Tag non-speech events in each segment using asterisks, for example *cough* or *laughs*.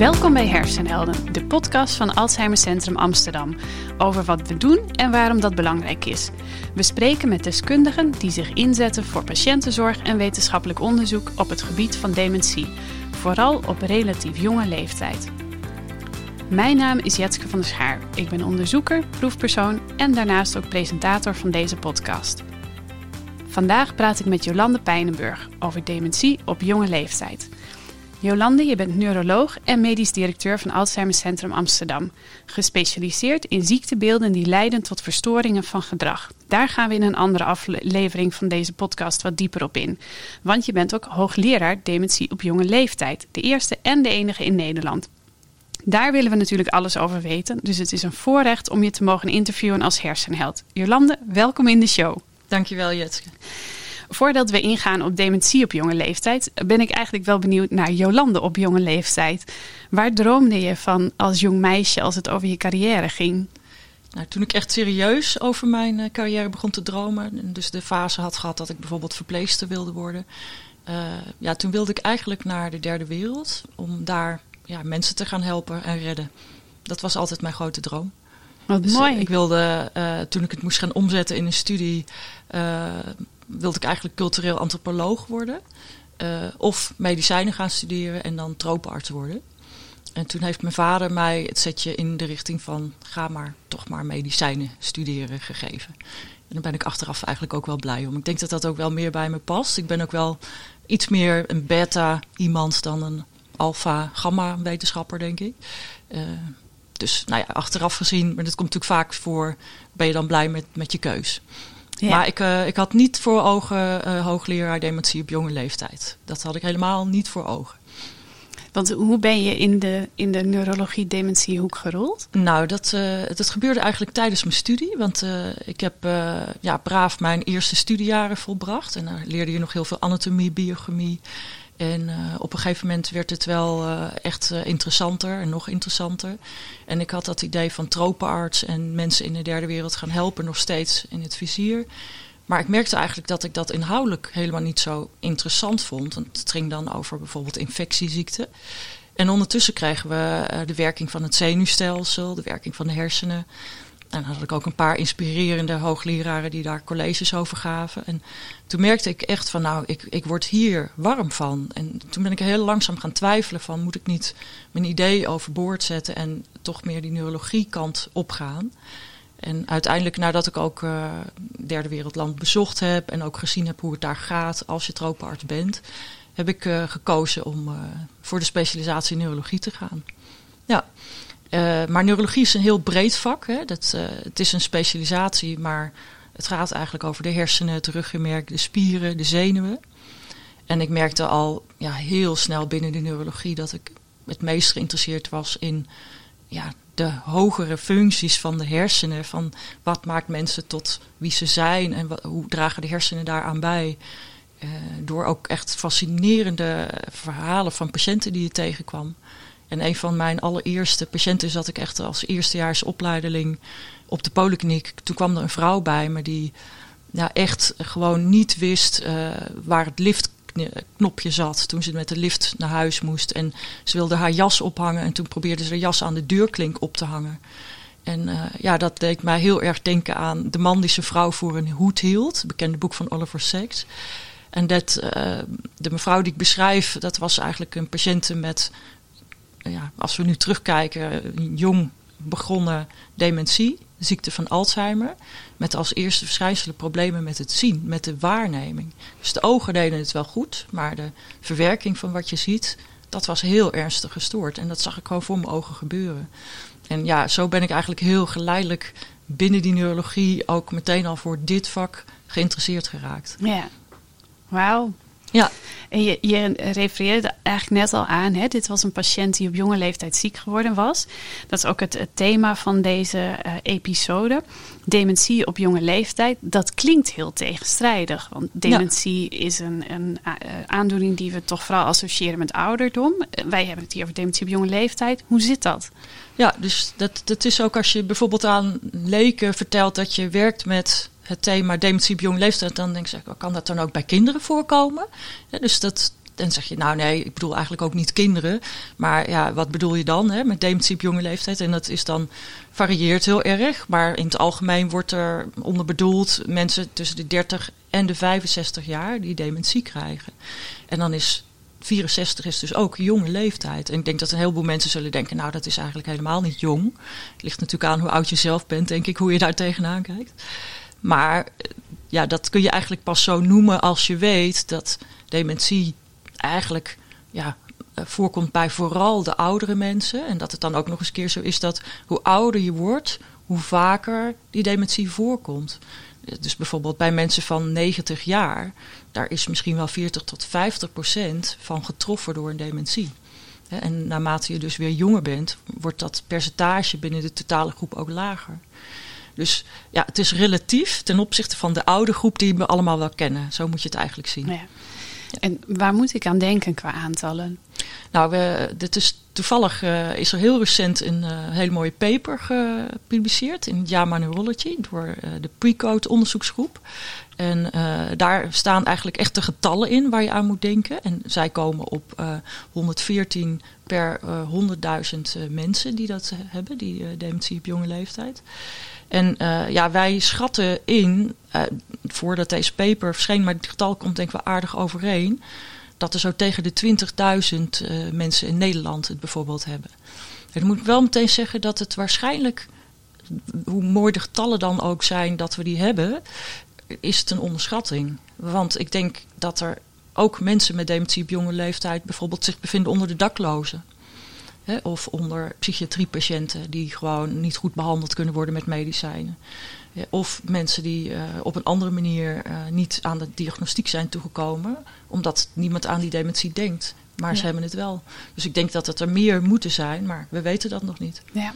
Welkom bij Hersenhelden, de podcast van Alzheimer Centrum Amsterdam. Over wat we doen en waarom dat belangrijk is. We spreken met deskundigen die zich inzetten voor patiëntenzorg en wetenschappelijk onderzoek op het gebied van dementie. Vooral op relatief jonge leeftijd. Mijn naam is Jetske van der Schaar. Ik ben onderzoeker, proefpersoon en daarnaast ook presentator van deze podcast. Vandaag praat ik met Jolande Pijnenburg over dementie op jonge leeftijd. Jolande, je bent neuroloog en medisch directeur van Alzheimer Centrum Amsterdam. Gespecialiseerd in ziektebeelden die leiden tot verstoringen van gedrag. Daar gaan we in een andere aflevering van deze podcast wat dieper op in. Want je bent ook hoogleraar dementie op jonge leeftijd. De eerste en de enige in Nederland. Daar willen we natuurlijk alles over weten. Dus het is een voorrecht om je te mogen interviewen als hersenheld. Jolande, welkom in de show. Dankjewel, Jetske. Voordat we ingaan op dementie op jonge leeftijd, ben ik eigenlijk wel benieuwd naar Jolande op jonge leeftijd. Waar droomde je van als jong meisje als het over je carrière ging? Nou, toen ik echt serieus over mijn eh, carrière begon te dromen, dus de fase had gehad dat ik bijvoorbeeld verpleegster wilde worden, uh, ja, toen wilde ik eigenlijk naar de derde wereld om daar ja, mensen te gaan helpen en redden. Dat was altijd mijn grote droom. Wat dus, mooi. Ik wilde, uh, toen ik het moest gaan omzetten in een studie, wilde ik eigenlijk cultureel antropoloog worden. Uh, of medicijnen gaan studeren en dan tropenarts worden. En toen heeft mijn vader mij het setje in de richting van ga maar toch maar medicijnen studeren gegeven. En daar ben ik achteraf eigenlijk ook wel blij om. Ik denk dat dat ook wel meer bij me past. Ik ben ook wel iets meer een beta iemand dan een alpha gamma wetenschapper, denk ik. Uh, dus nou ja, achteraf gezien, maar dat komt natuurlijk vaak voor, ben je dan blij met, met je keus. Maar ik, uh, ik had niet voor ogen uh, hoogleraar dementie op jonge leeftijd. Dat had ik helemaal niet voor ogen. Want hoe ben je in de, in de neurologie dementiehoek gerold? Nou, dat, uh, dat gebeurde eigenlijk tijdens mijn studie. Want ik heb ja, braaf mijn eerste studiejaren volbracht. En daar leerde je nog heel veel anatomie, biochemie, en uh, op een gegeven moment werd het wel uh, echt uh, interessanter en nog interessanter. En ik had dat idee van tropenarts en mensen in de derde wereld gaan helpen nog steeds in het vizier. Maar ik merkte eigenlijk dat ik dat inhoudelijk helemaal niet zo interessant vond. Want het ging dan over bijvoorbeeld infectieziekten. En ondertussen kregen we de werking van het zenuwstelsel, de werking van de hersenen. En dan had ik ook een paar inspirerende hoogleraren die daar colleges over gaven. En toen merkte ik echt van, nou, ik, ik word hier warm van. En toen ben ik heel langzaam gaan twijfelen van, moet ik niet mijn idee overboord zetten en toch meer die neurologie kant opgaan. En uiteindelijk, nadat ik ook uh, derde wereldland bezocht heb en ook gezien heb hoe het daar gaat als je tropenarts bent, heb ik uh, gekozen om uh, voor de specialisatie neurologie te gaan. Ja. Uh, maar neurologie is een heel breed vak. Hè. Dat, uh, het is een specialisatie, maar het gaat eigenlijk over de hersenen, het ruggenmerk, de spieren, de zenuwen. En ik merkte al ja, heel snel binnen de neurologie dat ik het meest geïnteresseerd was in ja, de hogere functies van de hersenen. Van wat maakt mensen tot wie ze zijn en hoe dragen de hersenen daaraan bij. Uh, door ook echt fascinerende verhalen van patiënten die je tegenkwam. En een van mijn allereerste patiënten zat ik echt als eerstejaars opleideling op de polykliniek. Toen kwam er een vrouw bij me die ja, echt gewoon niet wist uh, waar het liftknopje zat toen ze met de lift naar huis moest. En ze wilde haar jas ophangen en toen probeerde ze de jas aan de deurklink op te hangen. En uh, ja, dat deed mij heel erg denken aan de man die zijn vrouw voor een hoed hield. Het bekende boek van Oliver Sacks. En dat, uh, de mevrouw die ik beschrijf, dat was eigenlijk een patiënte met ja, als we nu terugkijken, jong begonnen dementie, ziekte van Alzheimer, met als eerste verschijnselen problemen met het zien, met de waarneming. Dus de ogen deden het wel goed, maar de verwerking van wat je ziet, dat was heel ernstig gestoord. En dat zag ik gewoon voor mijn ogen gebeuren. En ja, zo ben ik eigenlijk heel geleidelijk binnen die neurologie ook meteen al voor dit vak geïnteresseerd geraakt. Ja, wauw. Ja. En je, je refereerde eigenlijk net al aan, hè? dit was een patiënt die op jonge leeftijd ziek geworden was. Dat is ook het, het thema van deze uh, episode. Dementie op jonge leeftijd, dat klinkt heel tegenstrijdig. Want dementie is een, een uh, aandoening die we toch vooral associëren met ouderdom. wij hebben het hier over dementie op jonge leeftijd. Hoe zit dat? Ja, dus dat, dat is ook als je bijvoorbeeld aan leken vertelt dat je werkt met het thema dementie op jonge leeftijd, dan denk ik, kan dat dan ook bij kinderen voorkomen? Ja, dus dat, Dan zeg je, nou nee, ik bedoel eigenlijk ook niet kinderen. Maar ja, wat bedoel je dan hè, met dementie op jonge leeftijd? En dat is dan varieert heel erg. Maar in het algemeen wordt er onder bedoeld mensen tussen de 30 en de 65 jaar die dementie krijgen. En dan is 64 is dus ook jonge leeftijd. En ik denk dat een heleboel mensen zullen denken, nou dat is eigenlijk helemaal niet jong. Het ligt natuurlijk aan hoe oud je zelf bent, denk ik, hoe je daar tegenaan kijkt. Maar ja, dat kun je eigenlijk pas zo noemen als je weet dat dementie eigenlijk ja, voorkomt bij vooral de oudere mensen. En dat het dan ook nog eens keer zo is dat hoe ouder je wordt, hoe vaker die dementie voorkomt. Dus bijvoorbeeld bij mensen van 90 jaar, daar is misschien wel 40 tot 50 procent van getroffen door een dementie. En naarmate je dus weer jonger bent, wordt dat percentage binnen de totale groep ook lager. Dus ja, het is relatief ten opzichte van de oude groep die we allemaal wel kennen. Zo moet je het eigenlijk zien. Ja. En waar moet ik aan denken qua aantallen? Nou, we, dit is, toevallig uh, is er heel recent een uh, hele mooie paper gepubliceerd in JAMA Neurology door uh, de Precode onderzoeksgroep. En daar staan eigenlijk echt de getallen in waar je aan moet denken. En zij komen op 114 per 100.000 mensen die dat hebben, die dementie op jonge leeftijd. En ja, wij schatten in, voordat deze paper verscheen, maar het getal komt denk ik wel aardig overeen dat er zo tegen de 20.000 uh, mensen in Nederland het bijvoorbeeld hebben. En ik moet wel meteen zeggen dat het waarschijnlijk, hoe mooi de getallen dan ook zijn dat we die hebben, is het een onderschatting. Want ik denk dat er ook mensen met dementie op jonge leeftijd bijvoorbeeld zich bevinden onder de daklozen. Hè, of onder psychiatriepatiënten die gewoon niet goed behandeld kunnen worden met medicijnen. Of mensen die uh, op een andere manier uh, niet aan de diagnostiek zijn toegekomen, omdat niemand aan die dementie denkt. Maar ja. ze hebben het wel. Dus ik denk dat het er meer moeten zijn, maar we weten dat nog niet. Ja.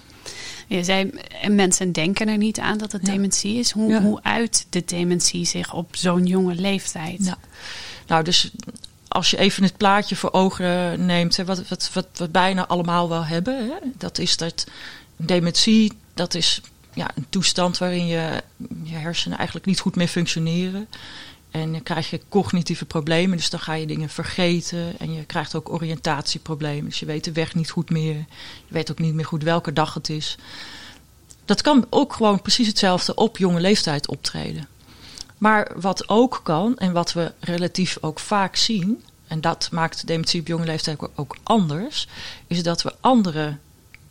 Je zei, en mensen denken er niet aan dat het ja. dementie is. Hoe, ja. hoe uit de dementie zich op zo'n jonge leeftijd? Ja. Nou, dus als je even het plaatje voor ogen neemt, hè, wat, wat, wat bijna allemaal wel hebben, hè, dat is dat dementie, dat is ja, een toestand waarin je, je hersenen eigenlijk niet goed meer functioneren. En dan krijg je cognitieve problemen, dus dan ga je dingen vergeten. En je krijgt ook oriëntatieproblemen. Dus je weet de weg niet goed meer. Je weet ook niet meer goed welke dag het is. Dat kan ook gewoon precies hetzelfde op jonge leeftijd optreden. Maar wat ook kan, en wat we relatief ook vaak zien, en dat maakt dementie op jonge leeftijd ook anders, is dat we andere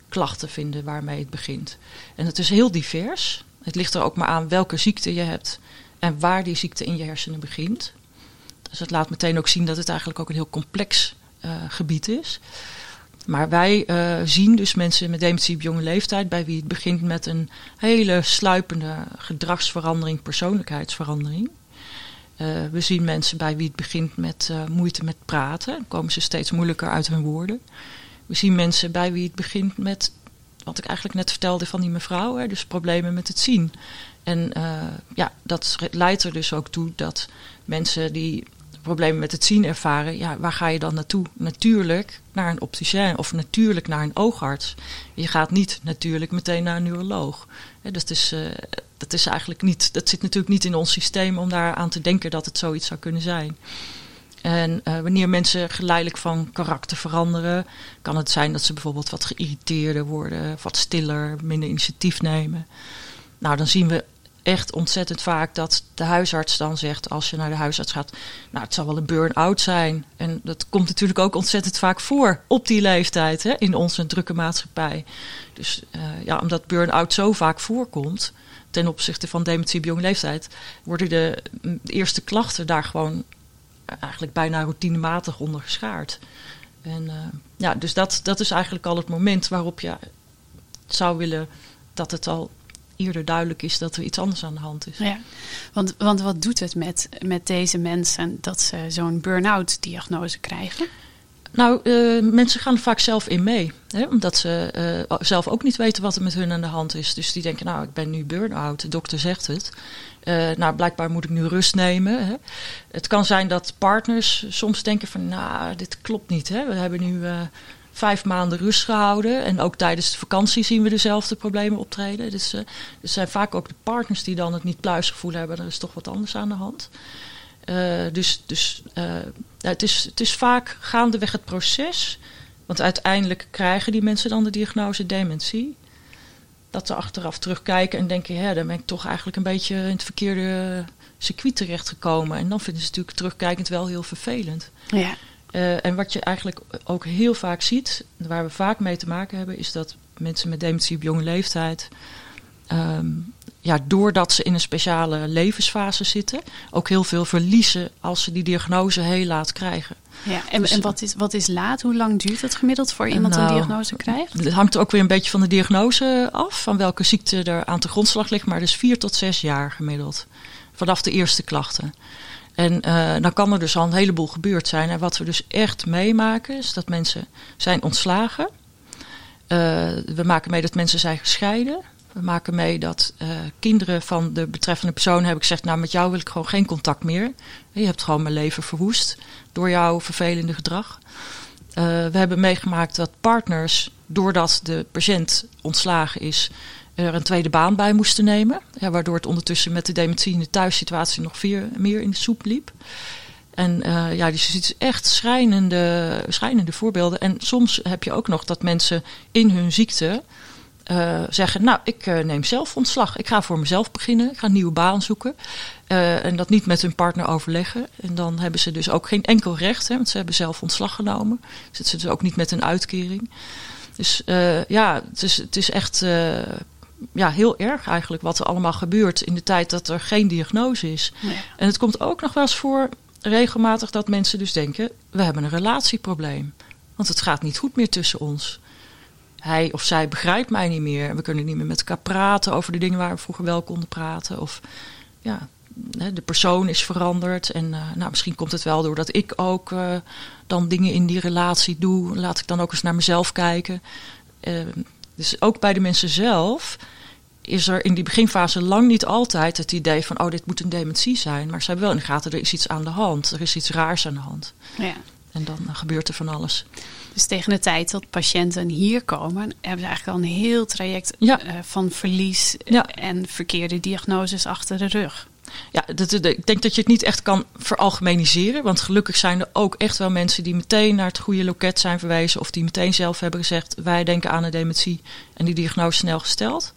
klachten vinden waarmee het begint. En het is heel divers. Het ligt er ook maar aan welke ziekte je hebt en waar die ziekte in je hersenen begint. Dus het laat meteen ook zien dat het eigenlijk ook een heel complex uh, gebied is. Maar wij uh, zien dus mensen met dementie op jonge leeftijd, bij wie het begint met een hele sluipende gedragsverandering, persoonlijkheidsverandering. Uh, we zien mensen bij wie het begint met moeite met praten, dan komen ze steeds moeilijker uit hun woorden. We zien mensen bij wie het begint met, wat ik eigenlijk net vertelde van die mevrouw, hè, dus problemen met het zien. En ja, dat leidt er dus ook toe dat mensen die problemen met het zien ervaren, ja, waar ga je dan naartoe? Natuurlijk naar een opticien of natuurlijk naar een oogarts. Je gaat niet natuurlijk meteen naar een neuroloog. Dat, is, uh, dat is eigenlijk niet, dat zit natuurlijk niet in ons systeem om daar aan te denken dat het zoiets zou kunnen zijn. En uh, wanneer mensen geleidelijk van karakter veranderen, kan het zijn dat ze bijvoorbeeld wat geïrriteerder worden, wat stiller, minder initiatief nemen. Nou, dan zien we echt ontzettend vaak dat de huisarts dan zegt, als je naar de huisarts gaat, nou, het zal wel een burn-out zijn. En dat komt natuurlijk ook ontzettend vaak voor op die leeftijd hè, in onze drukke maatschappij. Dus uh, ja, omdat burn-out zo vaak voorkomt ten opzichte van dementie op jonge leeftijd, worden de, de eerste klachten daar gewoon eigenlijk bijna routinematig onder geschaard. En uh, ja, dus dat, dat is eigenlijk al het moment waarop je zou willen dat het al eerder duidelijk is dat er iets anders aan de hand is. Ja, want, want wat doet het met, met deze mensen dat ze zo'n burn-out diagnose krijgen? Nou, uh, mensen gaan er vaak zelf in mee. Hè? Omdat ze uh, zelf ook niet weten wat er met hun aan de hand is. Dus die denken, nou, ik ben nu burn-out. De dokter zegt het. Uh, nou, blijkbaar moet ik nu rust nemen. Hè? Het kan zijn dat partners soms denken van, nou, dit klopt niet. Hè? We hebben nu vijf maanden rust gehouden. En ook tijdens de vakantie zien we dezelfde problemen optreden. Dus uh, er zijn vaak ook de partners die dan het niet pluisgevoel hebben. Er is toch wat anders aan de hand. dus dus het, is, het is vaak gaandeweg het proces. Want uiteindelijk krijgen die mensen dan de diagnose dementie. Dat ze achteraf terugkijken en denken: ja, dan ben ik toch eigenlijk een beetje in het verkeerde circuit terechtgekomen. En dan vinden ze natuurlijk terugkijkend wel heel vervelend. Ja. Uh, en wat je eigenlijk ook heel vaak ziet, waar we vaak mee te maken hebben, is dat mensen met dementie op jonge leeftijd, um, ja, doordat ze in een speciale levensfase zitten, ook heel veel verliezen als ze die diagnose heel laat krijgen. Ja, en, dus, en wat, is, wat is laat? Hoe lang duurt het gemiddeld voor iemand nou, een diagnose krijgt? Het hangt ook weer een beetje van de diagnose af, van welke ziekte er aan de grondslag ligt, maar dus vier tot zes jaar gemiddeld vanaf de eerste klachten. En uh, dan kan er dus al een heleboel gebeurd zijn. En wat we dus echt meemaken is dat mensen zijn ontslagen. Uh, we maken mee dat mensen zijn gescheiden. We maken mee dat uh, kinderen van de betreffende persoon hebben gezegd... nou, met jou wil ik gewoon geen contact meer. Je hebt gewoon mijn leven verwoest door jouw vervelende gedrag. we hebben meegemaakt dat partners, doordat de patiënt ontslagen is er een tweede baan bij moesten nemen. Ja, waardoor het ondertussen met de dementie in de thuissituatie nog veel meer in de soep liep. En uh, ja, dus je ziet echt schrijnende, schrijnende voorbeelden. En soms heb je ook nog dat mensen in hun ziekte uh, zeggen: Nou, ik uh, neem zelf ontslag. Ik ga voor mezelf beginnen. Ik ga een nieuwe baan zoeken. en dat niet met hun partner overleggen. En dan hebben ze dus ook geen enkel recht, hè, want ze hebben zelf ontslag genomen. Zitten ze dus ook niet met een uitkering. Dus ja, het is, het is echt ja, heel erg eigenlijk wat er allemaal gebeurt in de tijd dat er geen diagnose is. En het komt ook nog wel eens voor regelmatig dat mensen dus denken: we hebben een relatieprobleem. Want het gaat niet goed meer tussen ons. Hij of zij begrijpt mij niet meer. We kunnen niet meer met elkaar praten over de dingen waar we vroeger wel konden praten. Of ja, de persoon is veranderd. En uh, nou, misschien komt het wel doordat ik ook uh, dan dingen in die relatie doe. Laat ik dan ook eens naar mezelf kijken. Uh, dus ook bij de mensen zelf is er in die beginfase lang niet altijd het idee van, oh, dit moet een dementie zijn. Maar ze hebben wel in de gaten, er is iets aan de hand. Er is iets raars aan de hand. Ja. En dan gebeurt er van alles. Dus tegen de tijd dat patiënten hier komen, hebben ze eigenlijk al een heel traject ja. uh, van verlies ja. en verkeerde diagnoses achter de rug. Ja, dat, ik denk dat je het niet echt kan veralgemeniseren. Want gelukkig zijn er ook echt wel mensen die meteen naar het goede loket zijn verwezen. Of die meteen zelf hebben gezegd: wij denken aan een dementie. En die diagnose snel gesteld.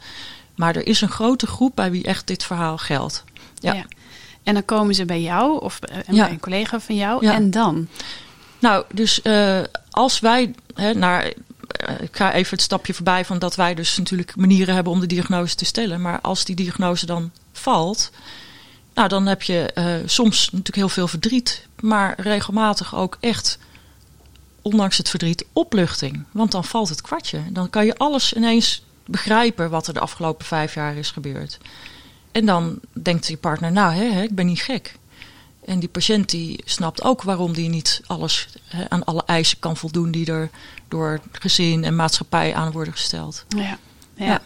Maar er is een grote groep bij wie echt dit verhaal geldt. Ja. ja. En dan komen ze bij jou of bij een collega van jou. Ja. En dan? Nou, dus uh, als wij hè, naar ik ga even het stapje voorbij van dat wij dus natuurlijk manieren hebben om de diagnose te stellen. Maar als die diagnose dan valt, nou, dan heb je uh, soms natuurlijk heel veel verdriet, maar regelmatig ook echt, ondanks het verdriet, opluchting. Want dan valt het kwartje. Dan kan je alles ineens begrijpen wat er de afgelopen vijf jaar is gebeurd. En dan denkt je partner, nou, hè, hè, ik ben niet gek. En die patiënt die snapt ook waarom die niet alles hè, aan alle eisen kan voldoen die er door gezin en maatschappij aan worden gesteld. Ja, ja. ja.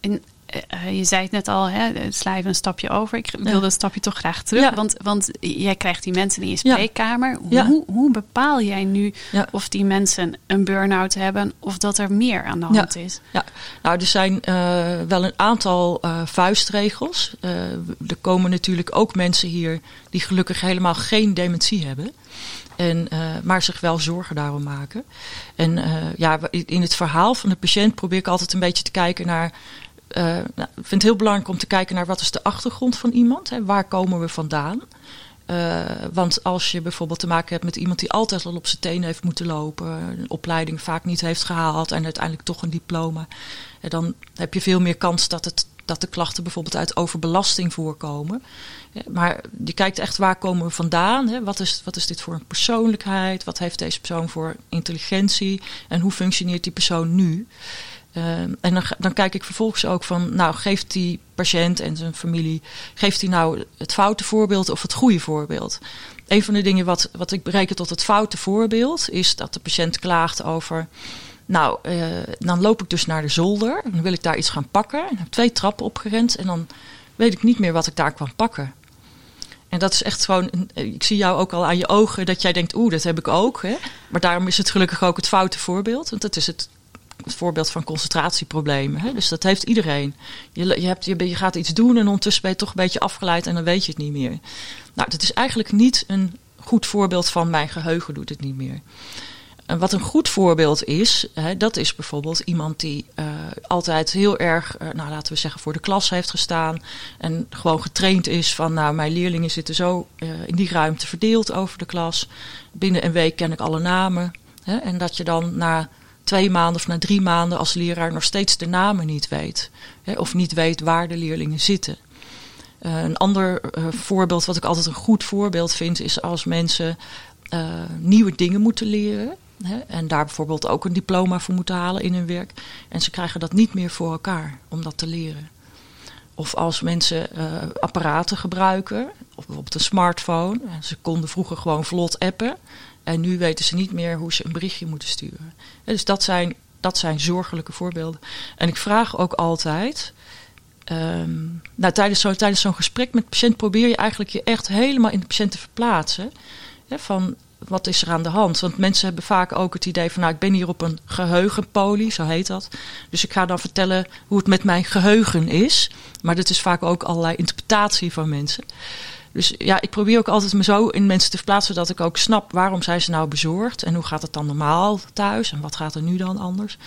En uh, je zei het net al, hè, sla even een stapje over. Ik wil ja. dat stapje toch graag terug. Ja. Want, want jij krijgt die mensen in je spreekkamer. Hoe, hoe bepaal jij nu of die mensen een burn-out hebben of dat er meer aan de hand is? Ja, nou, er zijn uh, wel een aantal uh, vuistregels. er komen natuurlijk ook mensen hier die gelukkig helemaal geen dementie hebben. En, uh, maar zich wel zorgen daarom maken. En uh, ja, in het verhaal van de patiënt probeer ik altijd een beetje te kijken naar uh, ik vind het heel belangrijk om te kijken naar wat is de achtergrond van iemand. Hè? Waar komen we vandaan? Uh, want als je bijvoorbeeld te maken hebt met iemand die altijd al op zijn tenen heeft moeten lopen, een opleiding vaak niet heeft gehaald en uiteindelijk toch een diploma, dan heb je veel meer kans dat, het, dat de klachten bijvoorbeeld uit overbelasting voorkomen. Maar je kijkt echt waar komen we vandaan? Hè? Wat, is, wat is dit voor een persoonlijkheid? Wat heeft deze persoon voor intelligentie? En hoe functioneert die persoon nu? Uh, en dan, kijk ik vervolgens ook van, nou, geeft die patiënt en zijn familie, geeft hij nou het foute voorbeeld of het goede voorbeeld? Een van de dingen wat, wat ik bereken tot het foute voorbeeld is dat de patiënt klaagt over, nou, uh, dan loop ik dus naar de zolder dan wil ik daar iets gaan pakken. En heb twee trappen opgerend en dan weet ik niet meer wat ik daar kwam pakken. En dat is echt gewoon, ik zie jou ook al aan je ogen dat jij denkt, oeh, dat heb ik ook. Hè? Maar daarom is het gelukkig ook het foute voorbeeld, want dat is het het voorbeeld van concentratieproblemen. Hè? Dus dat heeft iedereen. Je, je, hebt, je, gaat iets doen en ondertussen ben je toch een beetje afgeleid en dan weet je het niet meer. Nou, dat is eigenlijk niet een goed voorbeeld van mijn geheugen doet het niet meer. En wat een goed voorbeeld is, hè, dat is bijvoorbeeld iemand die uh, altijd heel erg, uh, nou laten we zeggen, voor de klas heeft gestaan. En gewoon getraind is van, nou, mijn leerlingen zitten zo uh, in die ruimte verdeeld over de klas. Binnen een week ken ik alle namen. Hè, en dat je dan na twee maanden of na drie maanden als leraar nog steeds de namen niet weet. Hè, of niet weet waar de leerlingen zitten. een ander voorbeeld, wat ik altijd een goed voorbeeld vind, is als mensen nieuwe dingen moeten leren. Hè, en daar bijvoorbeeld ook een diploma voor moeten halen in hun werk. En ze krijgen dat niet meer voor elkaar om dat te leren. Of als mensen apparaten gebruiken, of bijvoorbeeld een smartphone. Ze konden vroeger gewoon vlot appen. En nu weten ze niet meer hoe ze een berichtje moeten sturen. Dus dat zijn, dat zijn zorgelijke voorbeelden. En ik vraag ook altijd. Um, nou, tijdens zo'n tijdens zo'n gesprek met de patiënt probeer je eigenlijk je echt helemaal in de patiënt te verplaatsen. Hè, van wat is er aan de hand? Want mensen hebben vaak ook het idee van, nou, ik ben hier op een geheugenpolie, zo heet dat. Dus ik ga dan vertellen hoe het met mijn geheugen is. Maar dat is vaak ook allerlei interpretatie van mensen. Dus ja, ik probeer ook altijd me zo in mensen te verplaatsen dat ik ook snap waarom zijn ze nou bezorgd en hoe gaat het dan normaal thuis en wat gaat er nu dan anders.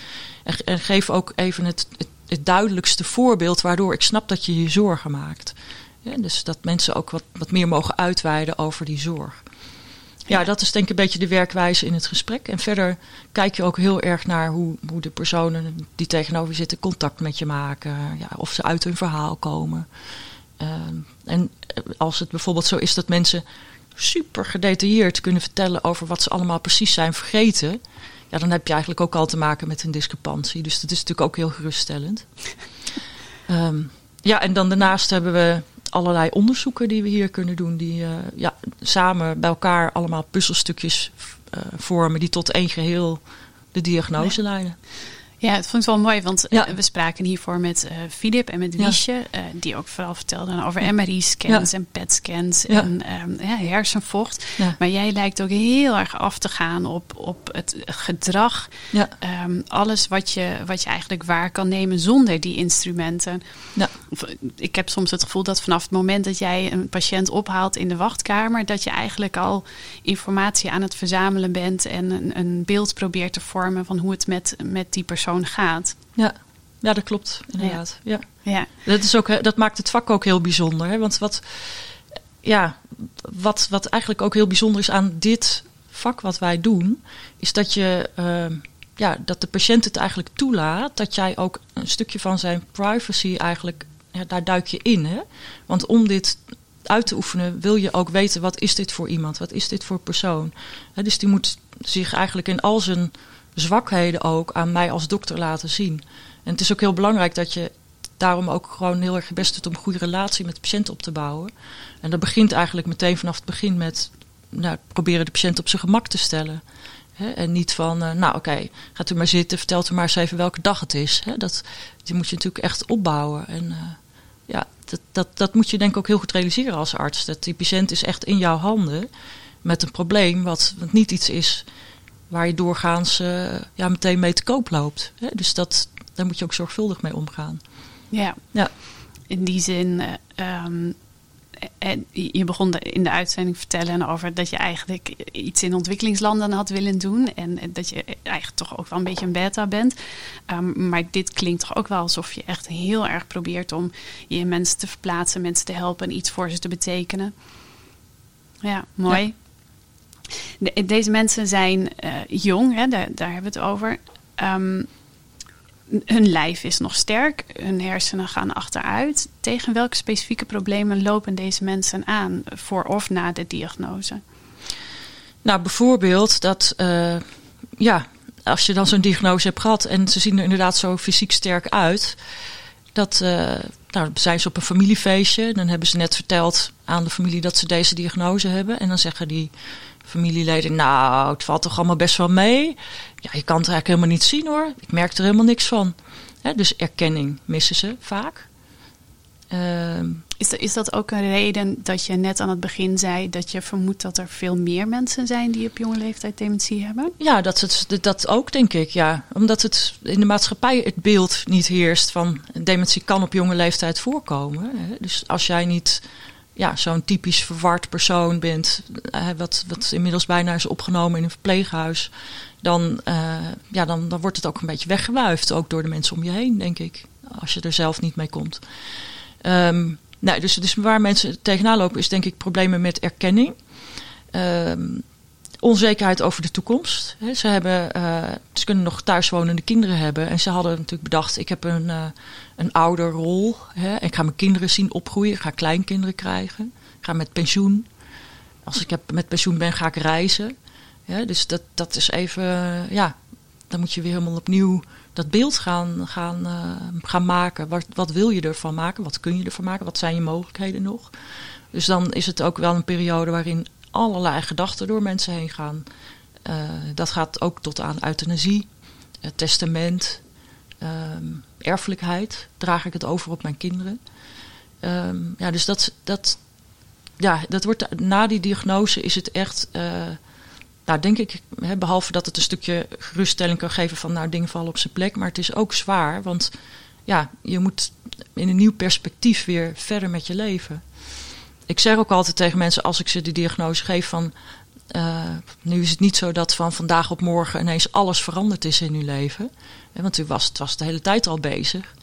En, en geef ook even het, het, het, duidelijkste voorbeeld waardoor ik snap dat je je zorgen maakt. Ja, dus dat mensen ook wat, wat meer mogen uitweiden over die zorg. Ja, dat is denk ik een beetje de werkwijze in het gesprek. En verder kijk je ook heel erg naar hoe, hoe de personen die tegenover je zitten contact met je maken. Ja, of ze uit hun verhaal komen. Uh, en als het bijvoorbeeld zo is dat mensen super gedetailleerd kunnen vertellen over wat ze allemaal precies zijn vergeten. Ja, dan heb je eigenlijk ook al te maken met een discrepantie. Dus dat is natuurlijk ook heel geruststellend. um, *laughs* ja, en dan daarnaast hebben we allerlei onderzoeken die we hier kunnen doen, die uh, ja, samen bij elkaar allemaal puzzelstukjes uh, vormen die tot één geheel de diagnose leiden. Ja, het vond ik wel mooi, want ja. we spraken hiervoor met uh, Filip en met Wiesje, ja. uh, die ook vooral vertelden over MRI-scans en PET-scans en um, hersenvocht. Maar jij lijkt ook heel erg af te gaan op, op het gedrag, um, alles wat je, wat je eigenlijk waar kan nemen zonder die instrumenten. Ik heb soms het gevoel dat vanaf het moment dat jij een patiënt ophaalt in de wachtkamer, dat je eigenlijk al informatie aan het verzamelen bent en een, een beeld probeert te vormen van hoe het met, met die persoon gaat. Ja. Ja, dat klopt, inderdaad. Ja. ja. Dat, is ook, dat maakt het vak ook heel bijzonder. Hè? Want wat, ja, wat, wat eigenlijk ook heel bijzonder is aan dit vak wat wij doen, is dat je uh, ja, dat de patiënt het eigenlijk toelaat dat jij ook een stukje van zijn privacy eigenlijk, ja, daar duik je in. Hè? Want om dit uit te oefenen wil je ook weten wat is dit voor iemand, wat is dit voor persoon. Hè, dus die moet zich eigenlijk in al zijn zwakheden ook aan mij als dokter laten zien. En het is ook heel belangrijk dat je daarom ook gewoon heel erg je best doet om een goede relatie met de patiënt op te bouwen. En dat begint eigenlijk meteen vanaf het begin met nou, proberen de patiënt op zijn gemak te stellen. en niet van, uh, nou oké, gaat u maar zitten, vertelt u maar eens even welke dag het is. dat, die moet je natuurlijk echt opbouwen. En uh, ja, dat, dat, dat moet je denk ik ook heel goed realiseren als arts. Dat die patiënt is echt in jouw handen met een probleem wat niet iets is waar je doorgaans uh, ja, meteen mee te koop loopt. Hè? Dus dat, daar moet je ook zorgvuldig mee omgaan. Ja, ja. in die zin. Uh, um, en je begon in de uitzending vertellen over dat je eigenlijk iets in ontwikkelingslanden had willen doen. En dat je eigenlijk toch ook wel een beetje een beta bent. Um, maar dit klinkt toch ook wel alsof je echt heel erg probeert om je mensen te verplaatsen, mensen te helpen en iets voor ze te betekenen. Ja, mooi. Ja. De, deze mensen zijn uh, jong, hè, daar, daar, hebben we het over. Um, hun lijf is nog sterk, hun hersenen gaan achteruit. Tegen welke specifieke problemen lopen deze mensen aan voor of na de diagnose? Nou, bijvoorbeeld dat, uh, ja, als je dan zo'n diagnose hebt gehad en ze zien er inderdaad zo fysiek sterk uit, dat, uh, nou, zijn ze op een familiefeestje. Dan hebben ze net verteld aan de familie dat ze deze diagnose hebben. En dan zeggen die familieleden, nou, het valt toch allemaal best wel mee. Ja, je kan het eigenlijk helemaal niet zien hoor. Ik merk er helemaal niks van. dus erkenning missen ze vaak. Uh, Is, is dat ook een reden dat je net aan het begin zei dat je vermoedt dat er veel meer mensen zijn die op jonge leeftijd dementie hebben? Ja, dat, het, dat ook denk ik, ja. Omdat het in de maatschappij het beeld niet heerst van dementie kan op jonge leeftijd voorkomen. Dus als jij niet ja, zo'n typisch verward persoon bent, wat, wat inmiddels bijna is opgenomen in een verpleeghuis, dan, uh, ja, dan, dan wordt het ook een beetje weggewuifd, ook door de mensen om je heen, denk ik. Als je er zelf niet mee komt. Um, Nee, dus, dus waar mensen tegenaan lopen is denk ik problemen met erkenning. Um, onzekerheid over de toekomst. ze, hebben, uh, ze kunnen nog thuiswonende kinderen hebben. En ze hadden natuurlijk bedacht, ik heb een, uh, een ouderrol. Hè, ik ga mijn kinderen zien opgroeien. Ik ga kleinkinderen krijgen. Ik ga met pensioen. Als ik heb, met pensioen ben, ga ik reizen. Dus dat, dat is even, ja, dan moet je weer helemaal opnieuw dat beeld gaan, gaan, gaan maken. Wat, wat wil je ervan maken? Wat kun je ervan maken? Wat zijn je mogelijkheden nog? Dus dan is het ook wel een periode waarin allerlei gedachten door mensen heen gaan. Uh, dat gaat ook tot aan euthanasie, testament, um, erfelijkheid. Draag ik het over op mijn kinderen? Um, ja, dus dat, dat, ja, dat wordt na die diagnose is het echt nou, denk ik, hè, behalve dat het een stukje geruststelling kan geven van nou, dingen vallen op zijn plek. Maar het is ook zwaar, want ja, je moet in een nieuw perspectief weer verder met je leven. Ik zeg ook altijd tegen mensen als ik ze de diagnose geef van... Uh, nu is het niet zo dat van vandaag op morgen ineens alles veranderd is in uw leven. Want u was, het was de hele tijd al bezig.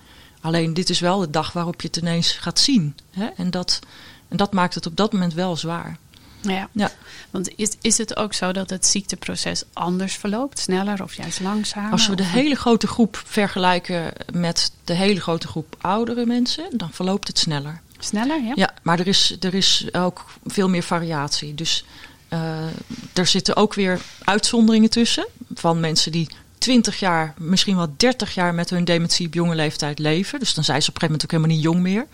Alleen dit is wel de dag waarop je het ineens gaat zien. Hè? En, dat, en dat maakt het op dat moment wel zwaar. Ja. ja. Want is, is het ook zo dat het ziekteproces anders verloopt? Sneller of juist langzamer? Als we de hele grote groep vergelijken met de hele grote groep oudere mensen, dan verloopt het sneller. Sneller, ja? Ja, maar er is, er is ook veel meer variatie. Dus uh, er zitten ook weer uitzonderingen tussen van mensen die 20 jaar, misschien wel 30 jaar met hun dementie op jonge leeftijd leven. Dus dan zijn ze op een gegeven moment ook helemaal niet jong meer.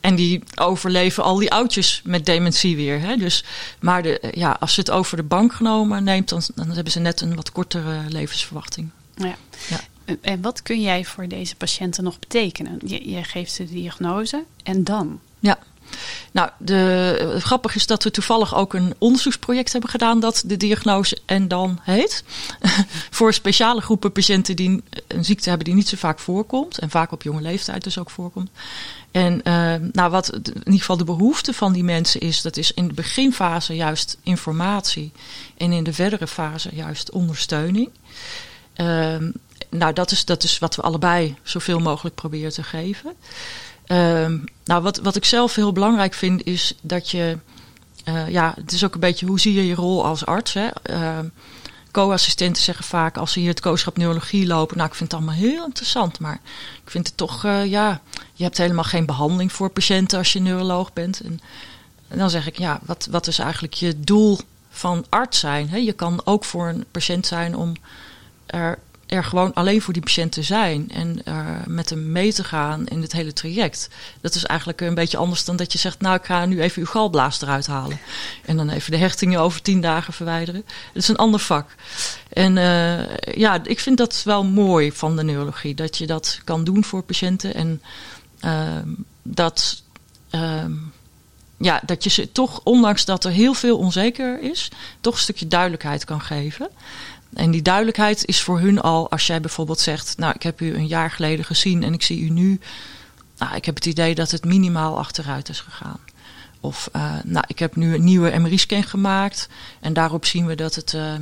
En die overleven al die oudjes met dementie weer. Hè? Dus, maar de, ja, als ze het over de bank genomen neemt, dan, dan hebben ze net een wat kortere levensverwachting. Ja. ja. En wat kun jij voor deze patiënten nog betekenen? Je, je geeft ze de diagnose en dan? Ja, nou, de, grappig is dat we toevallig ook een onderzoeksproject hebben gedaan dat de diagnose en dan heet. *laughs* voor speciale groepen patiënten die een ziekte hebben die niet zo vaak voorkomt. En vaak op jonge leeftijd dus ook voorkomt. En uh, nou, wat in ieder geval de behoefte van die mensen is, dat is in de beginfase juist informatie. En in de verdere fase juist ondersteuning. Uh, nou, dat is, dat is wat we allebei zoveel mogelijk proberen te geven. Uh, nou, wat, wat ik zelf heel belangrijk vind, is dat je. Uh, ja, het is ook een beetje hoe zie je je rol als arts. Hè? Uh, co-assistenten zeggen vaak als ze hier het kooschap neurologie lopen. Nou, ik vind het allemaal heel interessant. Maar ik vind het toch, uh, ja, je hebt helemaal geen behandeling voor patiënten als je neuroloog bent. En, en dan zeg ik, ja, wat, wat is eigenlijk je doel van arts zijn? Hè? Je kan ook voor een patiënt zijn om er er gewoon alleen voor die patiënt te zijn en uh, met hem mee te gaan in het hele traject. Dat is eigenlijk een beetje anders dan dat je zegt, nou ik ga nu even uw galblaas eruit halen. En dan even de hechtingen over tien dagen verwijderen. Dat is een ander vak. En uh, ja, ik vind dat wel mooi van de neurologie, dat je dat kan doen voor patiënten en uh, dat... ja, dat je ze toch, ondanks dat er heel veel onzeker is, toch een stukje duidelijkheid kan geven. En die duidelijkheid is voor hun al, als jij bijvoorbeeld zegt, nou ik heb u een jaar geleden gezien en ik zie u nu. Nou, ik heb het idee dat het minimaal achteruit is gegaan. Of uh, nou, ik heb nu een nieuwe MRI-scan gemaakt en daarop zien we dat het uh,